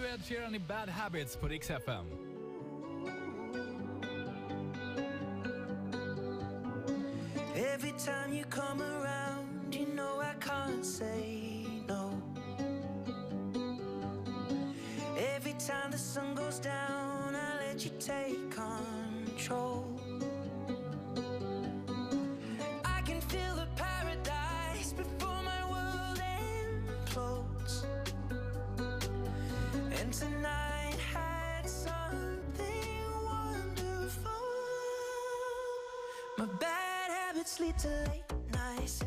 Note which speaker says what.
Speaker 1: nu Ed Sheeran i Bad Habits på Rix FM.
Speaker 2: Every time you come around, you know I can't say no. Every time the sun goes down, I let you take control. Tonight had something wonderful. My bad habits lead to late nights,